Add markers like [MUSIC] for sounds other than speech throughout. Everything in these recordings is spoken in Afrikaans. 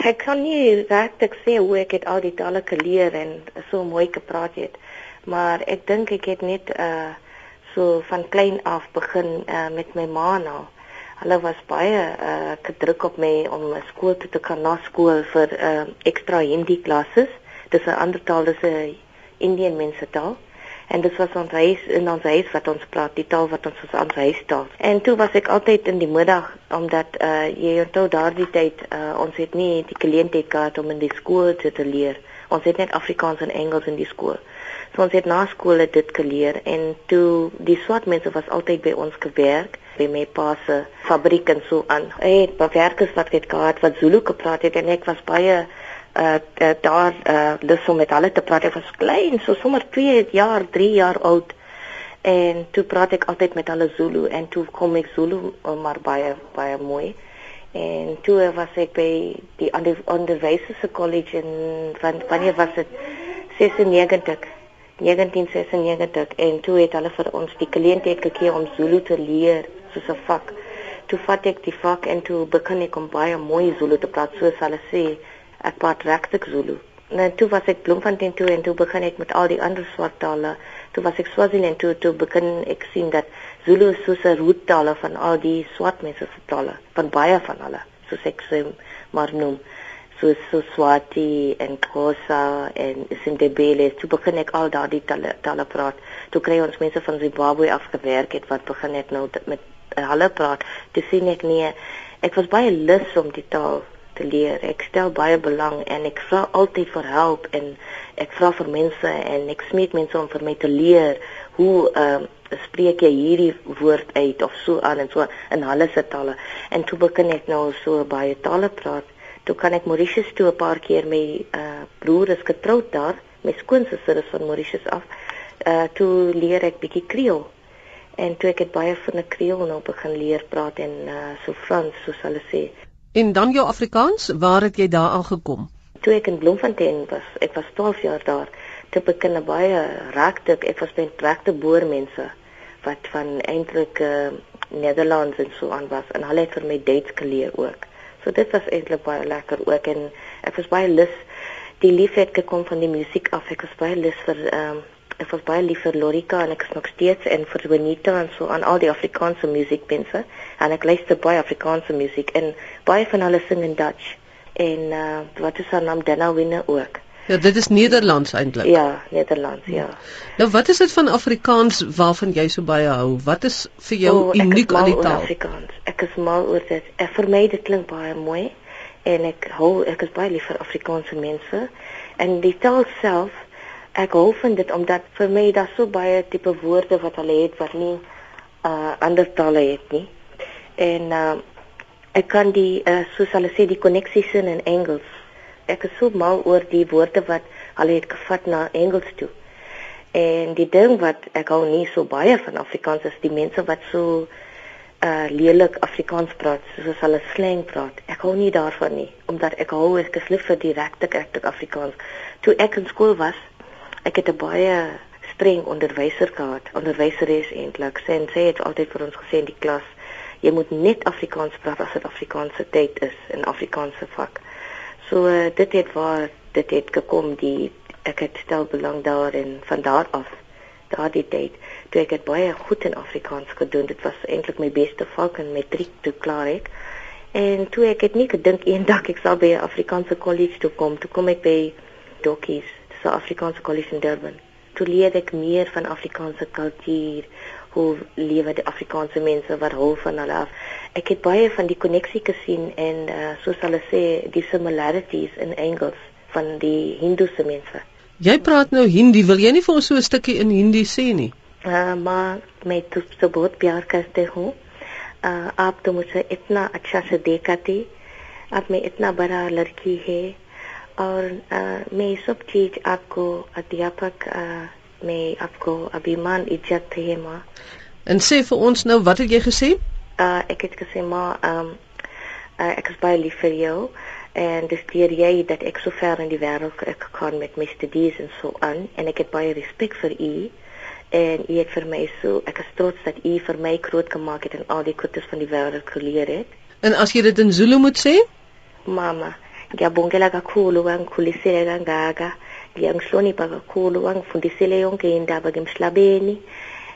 Ek kan nie regtig sê hoe ek het al die tale geleer en so mooi gepraat het, maar ek dink ek het net uh so van klein af begin uh, met my ma nou. Hulle was baie uh gedruk op my om skool toe te gaan na skool vir uh ekstra Hindi klasse. Dis 'n ander taal, dis 'n Indian mense taal. En dit was ons huis in ons huis wat ons praat, die taal wat ons ons aan huis taal. En toe was ek altyd in die middag omdat uh jy onthou daardie tyd uh ons het nie die gehad om in die skool te, te leer. Ons het net Afrikaans en Engels in die skool. So ons het na skool dit geleer en toe die swart mense was altyd by ons gewerk by my pa se fabriek en so aan. Hey, bewerkers wat het gehad wat Zulu gepraat het en ek was baie uh, uh daar uh lus om met hulle te praat. Ek was klein, so sommer 2 jaar, 3 jaar oud. En toe praat ek altyd met hulle Zulu en toe kom ek Zulu uh, maar baie baie mooi. En toe was ek by die onderwyserse college in van wanneer was dit 96 1996 en toe het hulle vir ons die geleentheid gegee om Zulu te leer soos 'n vak. Toe vat ek die vak en toe begin ek om baie mooi Zulu te praat soos hulle sê. Ek praat regtig Zulu. En toe was ek Bloemfontein toe en toe begin ek met al die ander swart tale. Toe was ek Swaziland toe toe begin ek sien dat Zulu soos 'n roottale van al die swart mense se tale, van baie van hulle, soos ek sê maar noem soos so Swati en Xhosa en Sindebele toe begin ek al daardie tale, tale praat toe kry ons mense van Zimbabwe afgewerk het wat begin het nou met hulle praat toe sien ek nee ek was baie lus om die taal te leer ek stel baie belang en ek vra altyd vir hulp en ek vra vir mense en ek smeek mense om vir my te leer hoe ehm uh, spreek jy hierdie woord uit of so aan en so in hulle se tale en toe begin ek nou so baie tale praat toe kan ek Mauritius toe 'n paar keer my uh, broer is getroud daar, my skoonsister is van Mauritius af. Uh toe leer ek bietjie Kreol. En toe ek het baie van 'n Kreol nou begin leer praat en uh so Frans soos hulle sê. En dan jou Afrikaans, waar het jy daar aangekom? Toe ek in Bloemfontein was, ek was 12 jaar daar, toe begin ek baie regte, ek was by regte boermense wat van eintlik uh Nederlands en so aan was en hulle het vir my Duits geleer ook. So dit was eintlik baie lekker ook en ek was baie lus die liefheid gekom van die musiek af. Ek was baie lus vir ehm um, ek was baie lief vir Lorika en ek is nog steeds en vir Bonita en so aan al die Afrikaanse musiekpense en ek luister baie Afrikaanse musiek en baie van hulle sing in Dutch en uh, wat is haar naam Dana Winne ook. Ja, dit is Nederlands eintlik. Ja, Nederlands, ja. Nou wat is dit van Afrikaans waarvan jy so baie hou? Wat is vir jou oh, uniek aan die taal? Afrikaans. Ek is mal oor dit. Ek vir my dit klink baie mooi en ek hou ek is baie lief vir Afrikaanse mense en die taal self ek hou van dit omdat vir my daar so baie tipe woorde wat hulle het wat nie uh ander tale het nie. En uh ek kan die uh, soos hulle sê die koneksies in Engels ek is so mal oor die woorde wat hulle het gevat na Engels toe. En die ding wat ek hou nie so baie van Afrikaans is die mense wat so uh lelik Afrikaans praat, soos hulle slang praat. Ek hou nie daarvan nie, omdat ek hou ek is lief vir direkte regte Afrikaans. Toe ek in skool was, ek het 'n baie streng onderwyser gehad, onderwyseres eintlik. Sy het, het altyd vir ons gesê in die klas, jy moet net Afrikaans praat as dit Afrikaanse tyd is in Afrikaanse vak. So uh, dit het waar dit het gekom die ek het stel belang daarin van daar af daardie tyd toe ek het baie goed in Afrikaans gedoen. Dit was eintlik my beste vak in matriek toe klaar ek. En toe ek het nie gedink eendag ek sal by 'n Afrikaanse kollege toe kom. Toe kom ek by Dokkies die Afrikaanse kollege in Durban. Toe leer ek meer van Afrikaanse kultuur hoe lewe die Afrikaanse mense wat hou van hulle af. Ek het baie van die koneksie gesien en uh, soos hulle sê die similarities in Engels van die Hindoese mense. Jy praat nou Hindi, wil jy nie vir ons so 'n stukkie in Hindi sê nie? Uh, maar मैं तुझसे बहुत प्यार करते हूँ uh, आप तो मुझे इतना अच्छा से देखा थी आप में इतना बड़ा लड़की है और uh, मैं सब चीज आपको अध्यापक uh, my afko abiman izzat the ma. En sê vir ons nou wat het jy gesê? Uh ek het gesê ma um uh, ek is baie lief vir jou. En dis deur jy dat ek so ver in die wêreld ek kan met my studies en so aan. En ek het baie respek vir u. En u het vir my so ek is trots dat u vir my groot gemaak het en al die goedes van die wêreld geleer het. En as jy dit in Zulu moet sê? Mama ngiyabongela kakhulu kangikhulisile kangaka ngiyangihlonipha kakhulu wangifundisile yonke indaba ngemhlabeni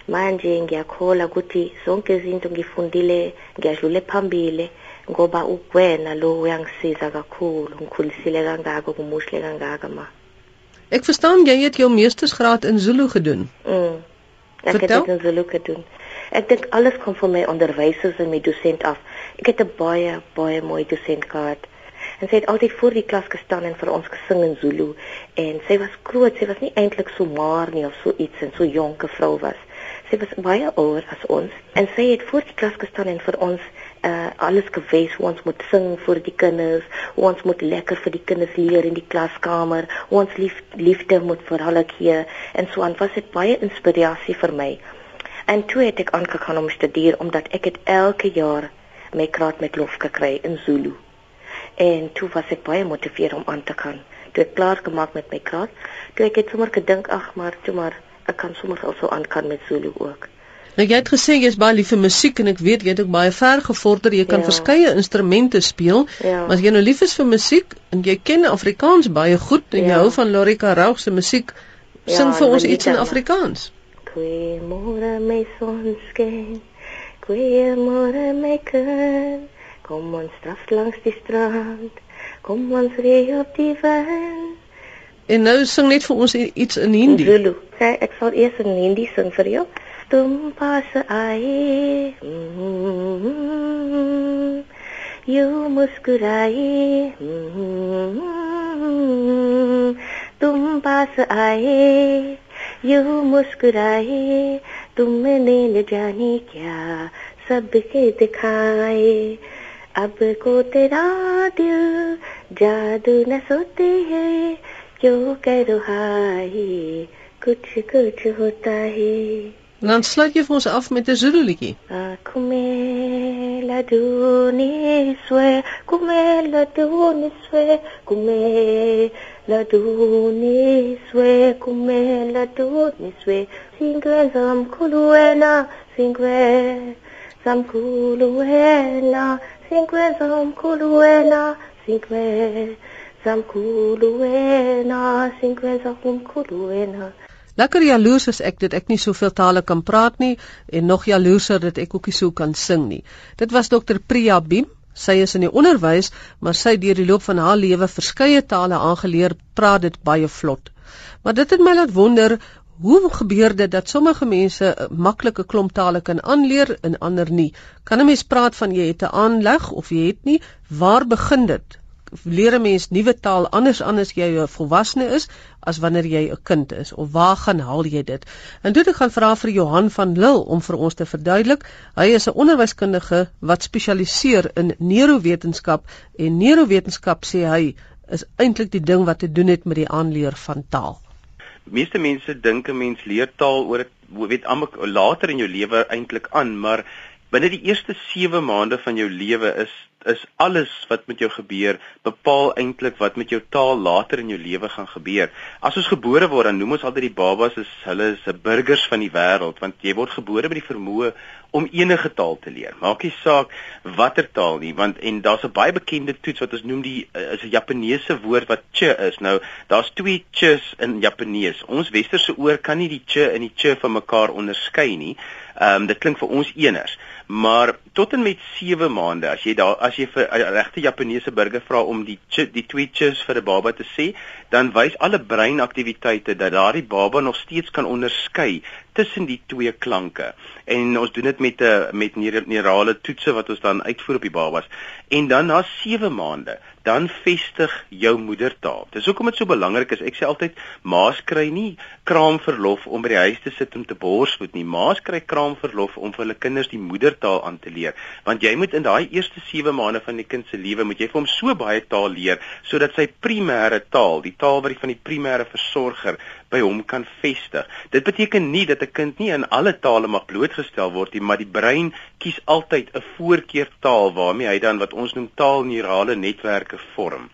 manje ngiyakhola ukuthi zonke izinto ngifundile ngiyadlule phambili ngoba ukwena lo uyangisiza kakhulu ngikhulisile kangaka kumuhle kangaka ma Ek verstaan jy het jou meestersgraad in Zulu gedoen. Mm. Ek Vertel? het dit in Zulu gedoen. Ek dink alles kom van my onderwysers en my dosent af. Ek het 'n baie baie mooi dosent gehad. En sy het altyd voor die klas gestaan en vir ons gesing in Zulu en sy was groot, sy was nie eintlik so maar nie of so iets en so jonke vrou was. Sy was baie ouer as ons en sy het voor die klas gestaan en vir ons uh, alles gewys hoe ons moet sing vir die kinders, hoe ons moet lekker vir die kinders leer in die klaskamer, hoe ons lief, liefde moet vir hulle gee en so aan was dit baie inspirasie vir my. En toe het ek aangegaan om te studeer omdat ek het elke jaar my graad met lof gekry in Zulu. En toe was ek baie gemotiveerd om aan te gaan. Toe ek klaar gemaak met my graad, toe ek het sommer gedink ag maar toe maar ek kan sommer also aangaan met Zulu ook. Nou jy het gesê jy's baie lief vir musiek en ek weet jy het ook baie ver gevorder. Jy kan ja. verskeie instrumente speel. Ja. Maar as jy nou lief is vir musiek en jy ken Afrikaans baie goed en ja. jy hou van Lorika Raug se musiek, ja, sing vir ons iets in Afrikaans. Goeiemôre my sonskyn. Goeiemôre my kind. Kom ons stap langs die strand. Kom ons ry op die wand. En nou sing net vir ons iets in Hindi. Zulu. Ek sal eers in Hindi sing vir jou. तुम पास आए यू मुस्कुराए तुम पास आए यू मुस्कुराए तुमने न जाने क्या सबके दिखाए अब को तेरा दिल जादू न सोते है क्यों करो हाई कुछ कुछ होता है dan sluit je voor ons af met de Zulu-liedje. Singwe zam kuluena, singwe zam kuluena. Zamkhuluwena, singwe zamkhuluwena, singwe zamkhuluwena, singwe zamkhuluwena, singwe zamkhuluwena. Lekker jaloers is ek dat ek nie soveel tale kan praat nie en nog jaloerser dat ek ook nie so kan sing nie. Dit was dokter Priya Bim. Sy is in die onderwys, maar sy deur die loop van haar lewe verskeie tale aangeleer, praat dit baie vlot. Maar dit het my laat wonder, hoe gebeur dit dat sommige mense 'n maklike klomp tale kan aanleer en ander nie? Kan 'n mens praat van jy het 'n aanleg of jy het nie? Waar begin dit? leer 'n mens nuwe taal anders anders jy 'n volwassene is as wanneer jy 'n kind is of waar gaan haal jy dit? En toe ek gaan vra vir Johan van Lille om vir ons te verduidelik. Hy is 'n onderwyskundige wat spesialiseer in neurowetenskap en neurowetenskap sê hy is eintlik die ding wat te doen het met die aanleer van taal. Meeste mense dink 'n mens leer taal oor weet later in jou lewe eintlik aan, maar binne die eerste 7 maande van jou lewe is is alles wat met jou gebeur bepaal eintlik wat met jou taal later in jou lewe gaan gebeur. As ons gebore word, dan noem ons altyd die babas as hulle is 'n burgers van die wêreld want jy word gebore met die vermoë om enige taal te leer. Maak nie saak watter taal nie, want en daar's 'n baie bekende toets wat ons noem die eh, is 'n Japaneese woord wat ch is. Nou, daar's twee ch's in Japanees. Ons westerse oor kan nie die ch en die ch van mekaar onderskei nie. Ehm um, dit klink vir ons eners. Maar tot en met 7 maande, as jy daar as jy vir 'n regte Japaneese burger vra om die die twee ch's vir 'n baba te sê, dan wys alle breinaktiwiteite dat daardie baba nog steeds kan onderskei tussen die twee klanke. En ons doen dit met 'n eh, met neurale toetse wat ons dan uitvoer op die babas. En dan na 7 maande, dan vestig jou moedertaal. Dis hoekom dit so belangrik is. Ek sê altyd maas kry nie kraamverlof om by die huis te sit om te borsvoed nie. Maas kry kraamverlof om vir hulle kinders die moedertaal aan te leer. Want jy moet in daai eerste 7 maande van die kind se lewe moet jy vir hom so baie taal leer sodat sy primêre taal, die taal wat hy van die primêre versorger by hom kan vestig. Dit beteken nie dat 'n kind nie in alle tale mag blootgestel word nie, maar die brein kies altyd 'n voorkeurtaal waarmee hy dan wat ons noem taalneurale netwerke vorm.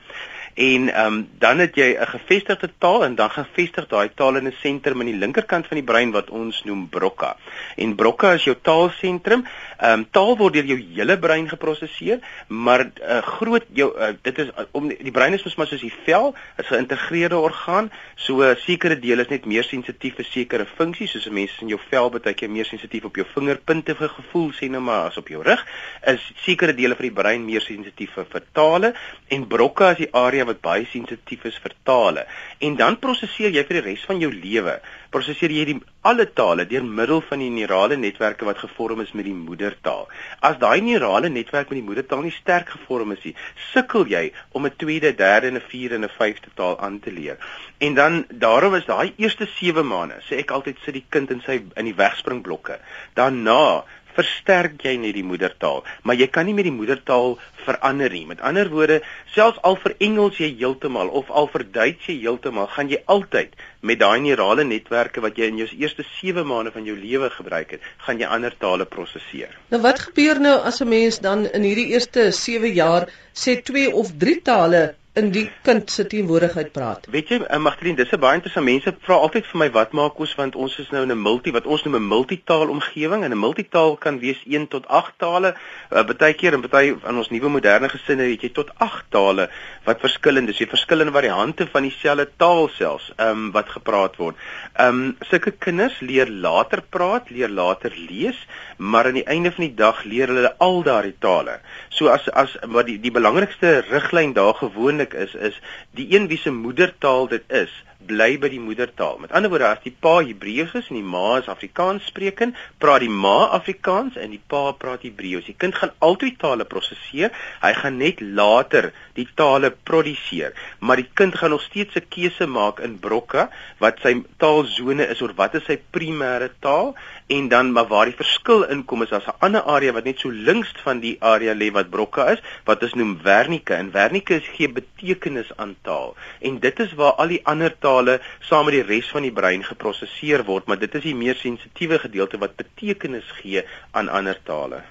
En ehm um, dan het jy 'n gevestigde taal en dan gevestig daai taal in 'n sentrum aan die linkerkant van die brein wat ons noem Broca. En Broca is jou taalsentrum. Ehm um, taal word deur jou hele brein geprosesseer, maar 'n uh, groot jou uh, dit is uh, om die brein is mos maar soos die vel, is 'n geïntegreerde orgaan. So 'n uh, sekere deel is net meer sensitief vir sekere funksies, soos 'n mens in jou vel baie keer meer sensitief op jou vingerpunte vir gevoel sien nou maar as op jou rug, is sekere dele van die brein meer sensitief vir, vir tale en Broca is die area wat baie sensitief is vir tale. En dan prosesseer jy vir die res van jou lewe, prosesseer jy die alle tale deur middel van die neurale netwerke wat gevorm is met die moedertaal. As daai neurale netwerk met die moedertaal nie sterk gevorm is nie, sukkel jy om 'n tweede, derde en 'n vierde en 'n vyfde taal aan te leer. En dan daarom is daai eerste 7 maande, sê ek altyd sit die kind in sy in die wegspringblokke. Daarna versterk jy net die moedertaal, maar jy kan nie met die moedertaal verander nie. Met ander woorde, selfs al vir Engels jy heeltemal of al vir Duits jy heeltemal, gaan jy altyd met daai neurale netwerke wat jy in jou eerste 7 maande van jou lewe gebruik het, gaan jy ander tale prosesseer. Nou wat gebeur nou as 'n mens dan in hierdie eerste 7 jaar sê 2 of 3 tale in die kind se teenwoordigheid praat. Weet jy, uh, Magdalene, dis 'n baie interessante mense vra altyd vir my wat maak ons want ons is nou in 'n multi wat ons noem 'n multitaal omgewing en 'n multitaal kan wees 1 tot 8 tale. Uh, baie keer en baie in ons nuwe moderne gesinne het jy tot 8 tale wat verskillend is. Jy verskillende variante van dieselfde taal selfs, ehm um, wat gepraat word. Ehm um, sulke kinders leer later praat, leer later lees, maar aan die einde van die dag leer hulle al daardie tale. So as as wat die die belangrikste riglyn daar gewoon belangrik is is die een wie se moedertaal dit is, bly by die moedertaal. Met ander woorde, as die pa Hebreëus is en die ma is Afrikaans spreekend, praat die ma Afrikaans en die pa praat Hebreëus. Die kind gaan altyd tale prosesseer. Hy gaan net later die tale produseer, maar die kind gaan nog steeds 'n keuse maak in brokke wat sy taalsone is oor wat is sy primêre taal en dan maar waar die verskil inkom is as 'n ander area wat net so links van die area lê wat brokke is, wat ons noem Wernicke en Wernicke gee betekenis aan taal. En dit is waar al die ander tale saam met die res van die brein geprosesseer word, maar dit is die meer sensitiewe gedeelte wat betekenis gee aan ander tale.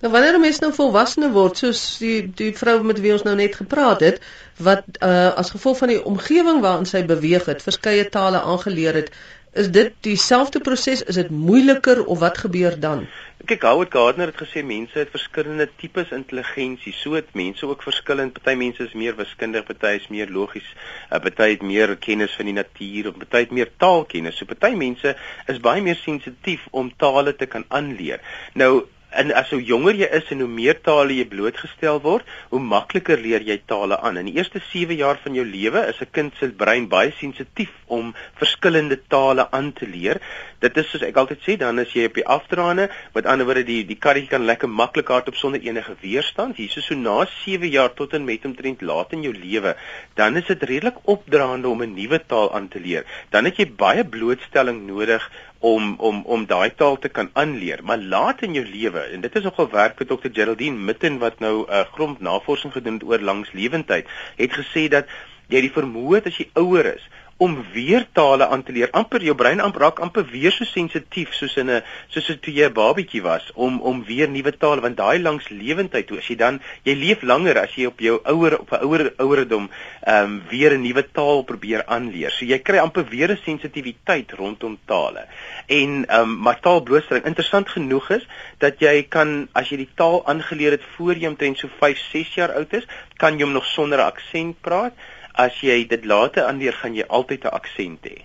Nou wanneer 'n mens nou volwasse word, soos die die vrou met wie ons nou net gepraat het, wat uh as gevolg van die omgewing waarin sy beweeg het, verskeie tale aangeleer het, Is dit dieselfde proses? Is dit moeiliker of wat gebeur dan? Kyk, Howard Gardner het gesê mense het verskillende tipes intelligensie. So het mense ook verskillend. Party mense is meer wiskundig, party is meer logies, uh, party het meer kennis van die natuur of party het meer taalkennis. So party mense is baie meer sensitief om tale te kan aanleer. Nou En as hoe jonger jy is en hoe meer tale jy blootgestel word, hoe makliker leer jy tale aan. In die eerste 7 jaar van jou lewe is 'n kind se brein baie sensitief om verskillende tale aan te leer. Dit is soos ek altyd sê, dan as jy op die afdraande, met ander woorde die die karretjie kan lekker maklik hardop sonder enige weerstand. Hier is so na 7 jaar tot en met omtrent laat in jou lewe, dan is dit redelik opdraande om 'n nuwe taal aan te leer. Dan het jy baie blootstelling nodig om om om daai taal te kan aanleer. Maar laat in jou lewe en dit is nogal werk vir Dr. Geraldine Mitten wat nou 'n uh, grond navorsing gedoen het oor langslewendheid, het gesê dat jy die vermoë het as jy ouer is om weer tale aan te leer. amper jou brein amper raak amper weer so sensitief soos in 'n soos toe jy 'n babatjie was om om weer nuwe tale want daai langs lewendheid toe as jy dan jy leef langer as jy op jou ouer op 'n ouer ouerdom ehm um, weer 'n nuwe taal probeer aanleer. So jy kry amper weer 'n sensitiwiteit rondom tale. En ehm um, maar taalblootstelling interessant genoeg is dat jy kan as jy die taal aangeleer het voor jy omtrent so 5, 6 jaar oud is, kan jy hom nog sonder 'n aksent praat as jy dit later aanleer gaan jy altyd 'n aksent hê.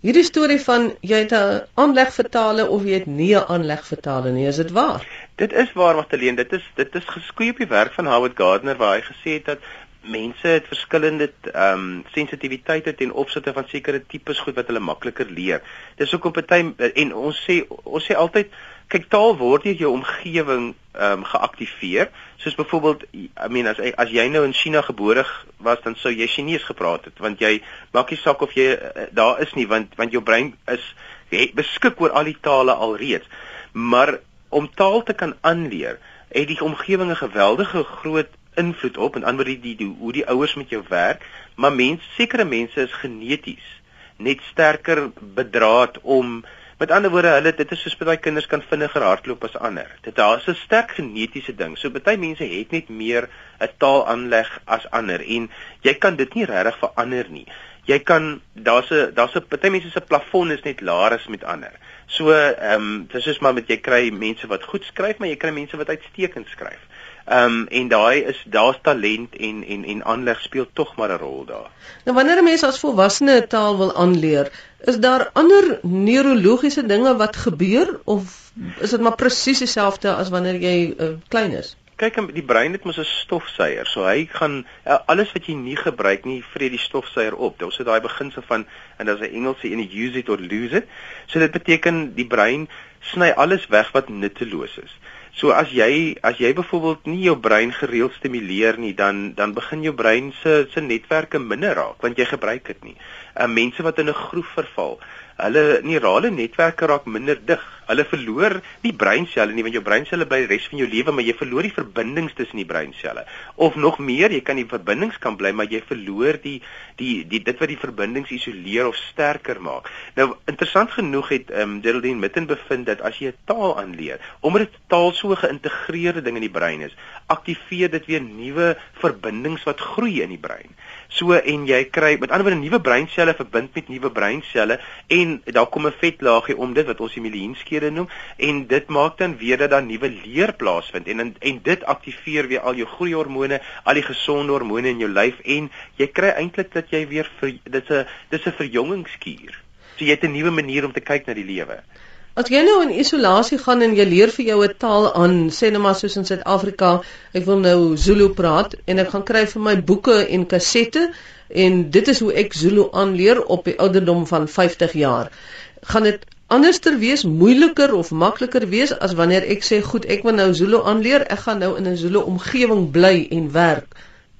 Hierdie storie van jy het 'n aanleg vertale of jy het nie 'n aanleg vertale nie, is dit waar? Dit is waar Magdalene, dit is dit is geskoei op die werk van Howard Gardner waar hy gesê het dat mense het verskillende ehm um, sensitiwiteite ten opsigte van sekere tipes goed wat hulle makliker leer. Dis ook op 'n tyd en ons sê ons sê altyd kyk taal word deur jou omgewing ehm um, geaktiveer. Soos byvoorbeeld I mean as as jy nou in China gebore was dan sou jy Chinees gepraat het want jy maak nie saak of jy uh, daar is nie want want jou brein is het beskik oor al die tale alreeds. Maar om taal te kan aanleer, het die omgewing 'n geweldige groot invloed op en anders die, die, die hoe die ouers met jou werk, maar mense sekere mense is geneties net sterker bedraad om Met ander woorde, hulle dit is soos baie kinders kan vinniger hardloop as ander. Dit daar's 'n sterk genetiese ding. So baie mense het net meer 'n taalaanleg as ander en jy kan dit nie regtig verander nie. Jy kan daar's 'n daar's 'n baie mense se plafon is net laer as met ander. So ehm um, dis soos maar met jy kry mense wat goed skryf, maar jy kry mense wat uitstekend skryf. Ehm um, en daai is daar's talent en en en aanleg speel tog maar 'n rol daar. Nou wanneer 'n mens as volwassene 'n taal wil aanleer, is daar ander neurologiese dinge wat gebeur of is dit maar presies dieselfde as wanneer jy uh, klein is? Kyk, die brein het mos 'n stofsuier, so hy gaan ja, alles wat jy nie gebruik nie, vreet die stofsuier op. Is so daai beginsel van en daar's 'n Engelse een, use it or lose it. So dit beteken die brein sny alles weg wat nutteloos is. So as jy as jy byvoorbeeld nie jou brein gereeld stimuleer nie, dan dan begin jou brein se se netwerke minder raak want jy gebruik dit nie. Uh mense wat in 'n groef verval, hulle neurale netwerke raak minder dig. Hulle verloor nie breinselle nie want jou breinselle bly die res van jou lewe, maar jy verloor die verbindings tussen die breinselle. Of nog meer, jy kan die verbindings kan bly, maar jy verloor die die die dit wat die verbindings isoleer of sterker maak. Nou interessant genoeg het ehm um, Geraldine Mitten bevind dat as jy 'n taal aanleer, omdat dit taal so geïntegreerde ding in die brein is, aktiveer dit weer nuwe verbindings wat groei in die brein. So en jy kry met ander woorde nuwe breinselle verbind met nuwe breinselle en daar kom 'n vetlaagie om dit wat ons die milienskede noem en dit maak dan weer dat daar nuwe leer plaasvind en en dit aktiveer weer al jou groeihormone, al die gesonde hormone in jou lyf en jy kry eintlik dat jy weer dit's 'n dis 'n verjongingskuur. So jy het 'n nuwe manier om te kyk na die lewe. As jy nou in isolasie gaan en jy leer vir jou 'n taal aan, sê net maar soos in Suid-Afrika, ek wil nou Zulu praat en ek gaan kry vir my boeke en kasette en dit is hoe ek Zulu aanleer op die ouderdom van 50 jaar. Gaan dit anderster wees, moeiliker of makliker wees as wanneer ek sê goed, ek wil nou Zulu aanleer, ek gaan nou in 'n Zulu omgewing bly en werk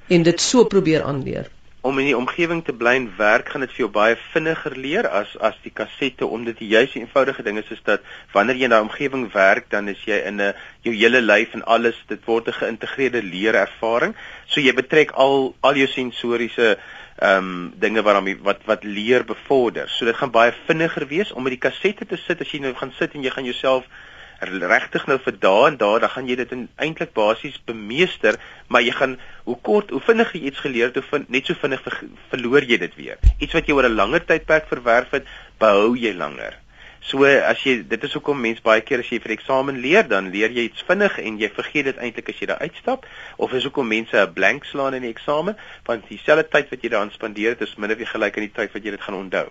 en dit so probeer aanleer. Om in die omgewing te bly en werk gaan dit vir jou baie vinniger leer as as die kassette omdat die juiste eenvoudige ding is is dat wanneer jy in daai omgewing werk dan is jy in 'n jou hele lyf en alles dit word 'n geïntegreerde leerervaring. So jy betrek al al jou sensoriese ehm um, dinge wat dan wat wat leer bevorder. So dit gaan baie vinniger wees om met die kassette te sit. As jy nou gaan sit en jy gaan jouself regtig nou vir dae en dae dan gaan jy dit eintlik basies bemeester maar jy gaan hoe kort hoe vinnig jy iets geleer het hoe vind, net so vinnig ver, verloor jy dit weer. Iets wat jy oor 'n langer tydperk verwerf het behou jy langer so as jy dit is hoekom mense baie keer as jy vir eksamen leer dan leer jy iets vinnig en jy vergeet dit eintlik as jy daar uitstap of is hoekom mense 'n blank slaan in die eksamen want dieselfde tyd wat jy daaraan spandeer het is min of meer gelyk aan die tyd wat jy dit gaan onthou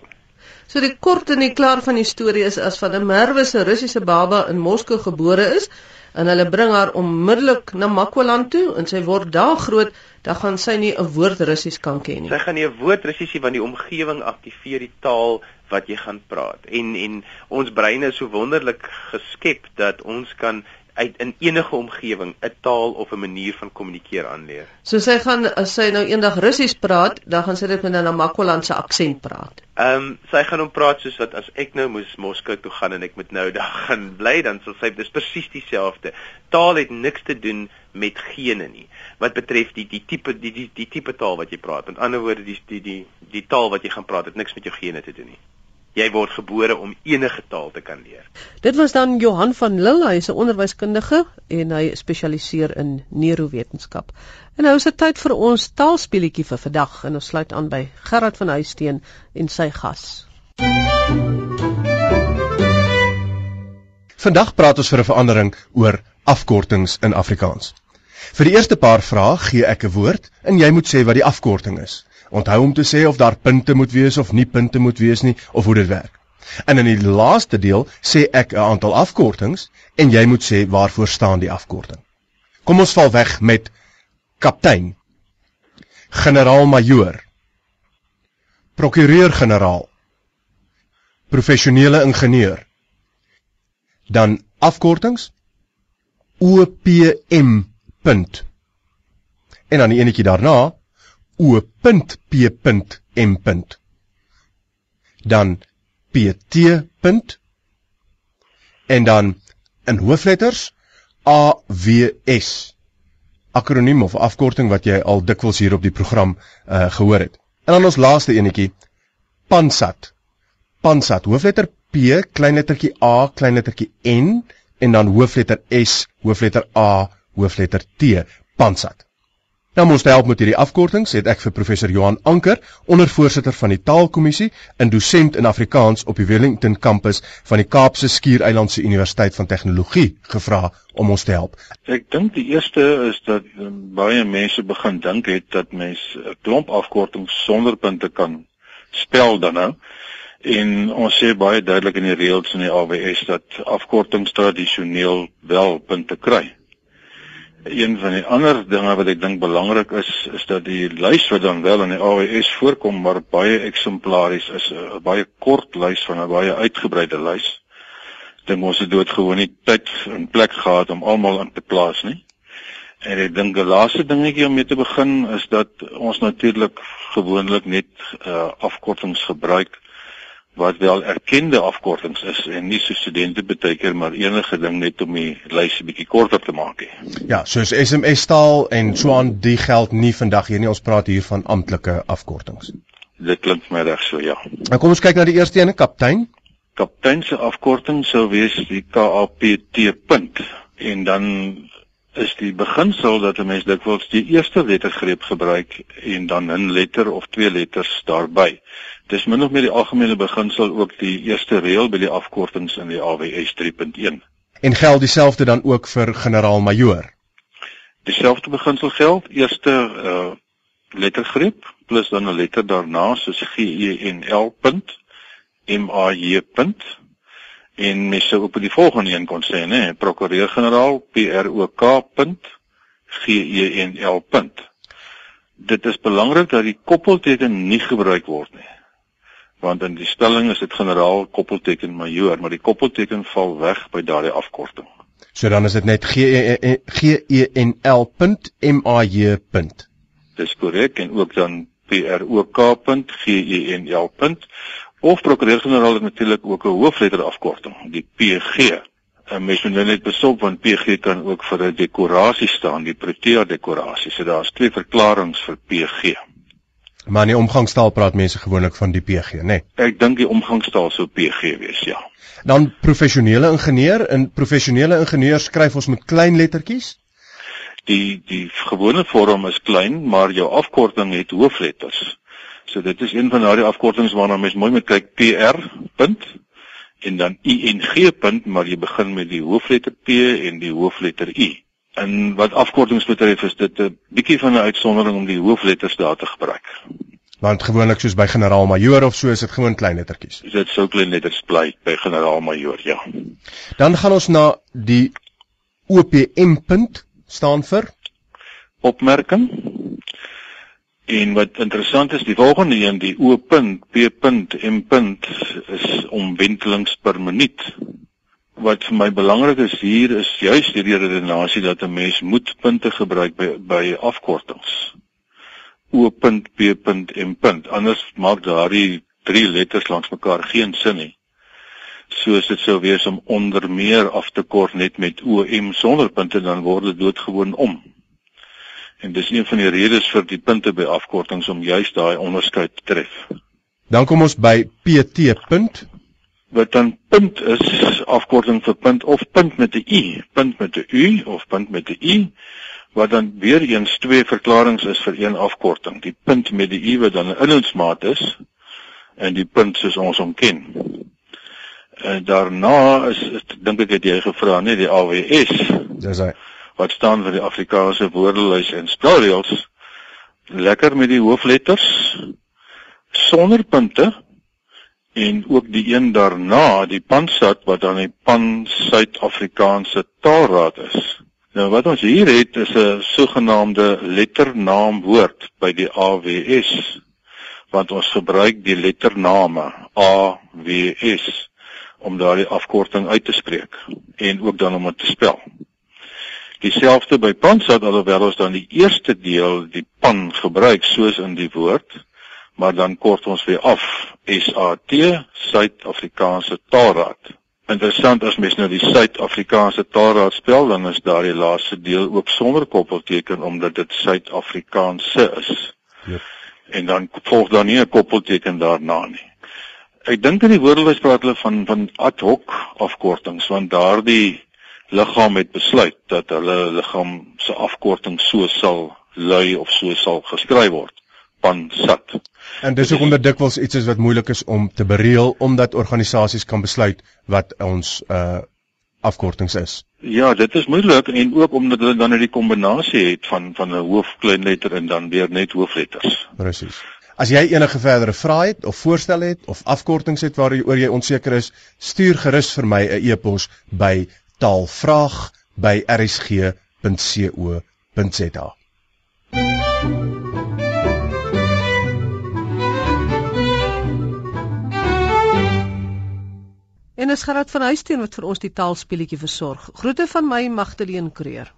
So die kort en die klaar van die storie is as van 'n Merwe se Russiese baba in Moskou gebore is en hulle bring haar onmiddellik na Makwaland toe en sy word daar groot, dan gaan sy nie 'n woord Russies kan ken nie. Sy gaan nie 'n woord Russies nie want die omgewing aktiveer die taal wat jy gaan praat. En en ons breine is so wonderlik geskep dat ons kan uit in enige omgewing 'n taal of 'n manier van kommunikeer aanleer. So sy gaan as sy nou eendag Russies praat, dan gaan sy dit met 'n Namakolandse aksent praat. Ehm um, sy gaan hom praat soos wat as ek nou moes Moskou toe gaan en ek moet nou [LAUGHS] daar gaan bly, dan sal sy dis presies dieselfde. Taal het niks te doen met gene nie. Wat betref die die tipe die die die tipe taal wat jy praat. Met ander woorde die die die die taal wat jy gaan praat het niks met jou gene te doen nie jy word gebore om enige taal te kan leer. Dit was dan Johan van Lille, hy is 'n onderwyskundige en hy spesialiseer in neurowetenskap. En nou is dit tyd vir ons taalspeletjie vir vandag en ons sluit aan by Gerard van Huisteen en sy gas. Vandag praat ons vir 'n verandering oor afkortings in Afrikaans. Vir die eerste paar vrae gee ek 'n woord en jy moet sê wat die afkorting is. Onthou om te sê of daar punte moet wees of nie punte moet wees nie of hoe dit werk. En in die laaste deel sê ek 'n aantal afkortings en jy moet sê waarvoor staan die afkorting. Kom ons val weg met kaptein, generaal-majoor, prokureur-generaal, professionele ingenieur. Dan afkortings OPM. En dan die enetjie daarna o.p.m. dan pt. en dan in hoofletters AWS akroniem of afkorting wat jy al dikwels hier op die program uh, gehoor het. En dan ons laaste enetjie Pansat. Pansat hoofletter P, klein lettertjie A, klein lettertjie N en dan hoofletter S, hoofletter A, hoofletter T, Pansat. Nou om ons te help met hierdie afkortings, het ek vir professor Johan Anker, ondervoorsitter van die Taalkommissie en dosent in Afrikaans op die Wellington kampus van die Kaapse Skiereilandse Universiteit van Tegnologie, gevra om ons te help. Ek dink die eerste is dat um, baie mense begin dink het dat mens 'n klomp afkortings sonder punte kan spel dan nou. En ons sê baie duidelik in die reëls in die AWS dat afkortings tradisioneel wel punte kry. Een van die ander dinge wat ek dink belangrik is, is dat die lys wat dan wel in die AWS voorkom, maar baie eksemplaries is 'n baie kort lys van 'n baie uitgebreide lys. Dink ons het doodgewoon nie tyd en plek gehad om almal in te plaas nie. En ek dink die laaste dingetjie om mee te begin is dat ons natuurlik gewoonlik net uh, afkortings gebruik wat wel erkende afkortings is en nie so studente beteken maar enige ding net om die lys 'n bietjie korter te maak nie. Ja, soos SMS taal en so aan die geld nie vandag hier nie. Ons praat hier van amptelike afkortings. Dit klink my reg so, ja. Nou kom ons kyk na die eerste ene, kaptein. Kaptein se afkorting sou wees die KAPT punt en dan is die beginsel dat 'n mens dikwels die eerste lettergreep gebruik en dan 'n letter of twee letters daarbey. Dis min of meer die algemene beginsel ook die eerste reël by die afkortings in die AWS 3.1. En geld dieselfde dan ook vir generaal-majoor. Dieselfde beginsel geld, eerste uh lettergreep plus dan 'n letter daarna soos G E N L punt M A J punt en mens sou op die volgende een kon sê, né, prokureur-generaal P R O K punt G E N L punt. Dit is belangrik dat die koppelteken nie gebruik word nie want in die spelling is dit generaal koppelteken majoor, maar die koppelteken val weg by daardie afkorting. So dan is dit net G G N L punt M A J punt. Dis korrek en ook dan P Of prokureur-generaal het natuurlik ook 'n hoofletter afkorting, die PG. En mens moet nou net besop want PG kan ook vir 'n dekorasie staan, die Protea dekorasie. So daar's twee verklaringe vir PG. Maar in die omgangstaal praat mense gewoonlik van die PG, né? Nee. Ek dink die omgangstaal sou PG wees, ja. Dan professionele ingenieur, in professionele ingenieur skryf ons met klein lettertjies. Die die gewone vorm is klein, maar jou afkorting het hoofletters. So dit is een van daardie afkortings waarna mens mooi moet kyk PR punt en dan ING punt, maar jy begin met die hoofletter P en die hoofletter I. En wat afkortings betref is dit 'n bietjie van 'n uitsondering om die hoofletters daar te gebruik. Want gewoonlik soos by generaal-majoor of so is dit gewoon klein lettertjies. Dit sou klein letters bly by generaal-majoor, ja. Dan gaan ons na die OPM punt staan vir opmerking. En wat interessant is, die volgende een, die O punt, P punt, M punt is omwentelings per minuut wat vir my belangrik is hier is juis die redenasie dat 'n mens moet punte gebruik by by afkortings. O punt P punt M punt. Anders maak daardie drie letters langs mekaar geen sin nie. Soos dit sou wees om onder meer af te kort net met O M sonder punte dan word dit doodgewoon om. En dis een van die redes vir die punte by afkortings om juis daai onderskeid te tref. Dan kom ons by PT punt wat dan punt is afkorting vir punt of punt met 'n u, punt met 'n u of punt met 'n u wat dan weer eens twee verklaringe is vir een afkorting. Die punt met die u wat dan 'n inhoudsmaat is en die punt soos ons hom ken. En daarna is dink ek het jy gevra net die AWS. Dis hy. Wat staan vir die Afrikaanse woordelys en spelreëls? Lekker met die hoofletters sonder punte en ook die een daarna die pansat wat dan die pan Suid-Afrikaanse taalraad is. Nou wat ons hier het is 'n sogenaamde letternaamwoord by die AWS want ons gebruik die lettername AWS om daardie afkorting uit te spreek en ook dan om dit te spel. Dieselfde by pansat alhoewel ons dan die eerste deel die pan gebruik soos in die woord maar dan kort ons weer af SAT Suid-Afrikaanse Taalraad. Interessant as mens nou die Suid-Afrikaanse Taalraad spel dan is daardie laaste deel ook sonder koppelteken omdat dit Suid-Afrikaanse is. Ja. En dan volg dan nie 'n koppelteken daarna nie. Ek dink in die woordelys praat hulle van van ad hoc afkortings want daardie liggaam het besluit dat hulle liggaam se afkorting so sal lui of so sal geskryf word pan sat. En dis hoekom dit dikwels iets is wat moeilik is om te bereël omdat organisasies kan besluit wat ons uh afkortings is. Ja, dit is moeilik en ook omdat hulle dan 'n kombinasie het van van 'n hoofkleinletter en dan weer net hoofletters. Presies. As jy enige verdere vrae het of voorstelle het of afkortings het waaroor jy onseker is, stuur gerus vir my 'n e-pos by taalvraag@rsg.co.za. En is Gerard van Huisteen wat vir ons die taalspeletjie versorg. Groete van my Magdalene Creer.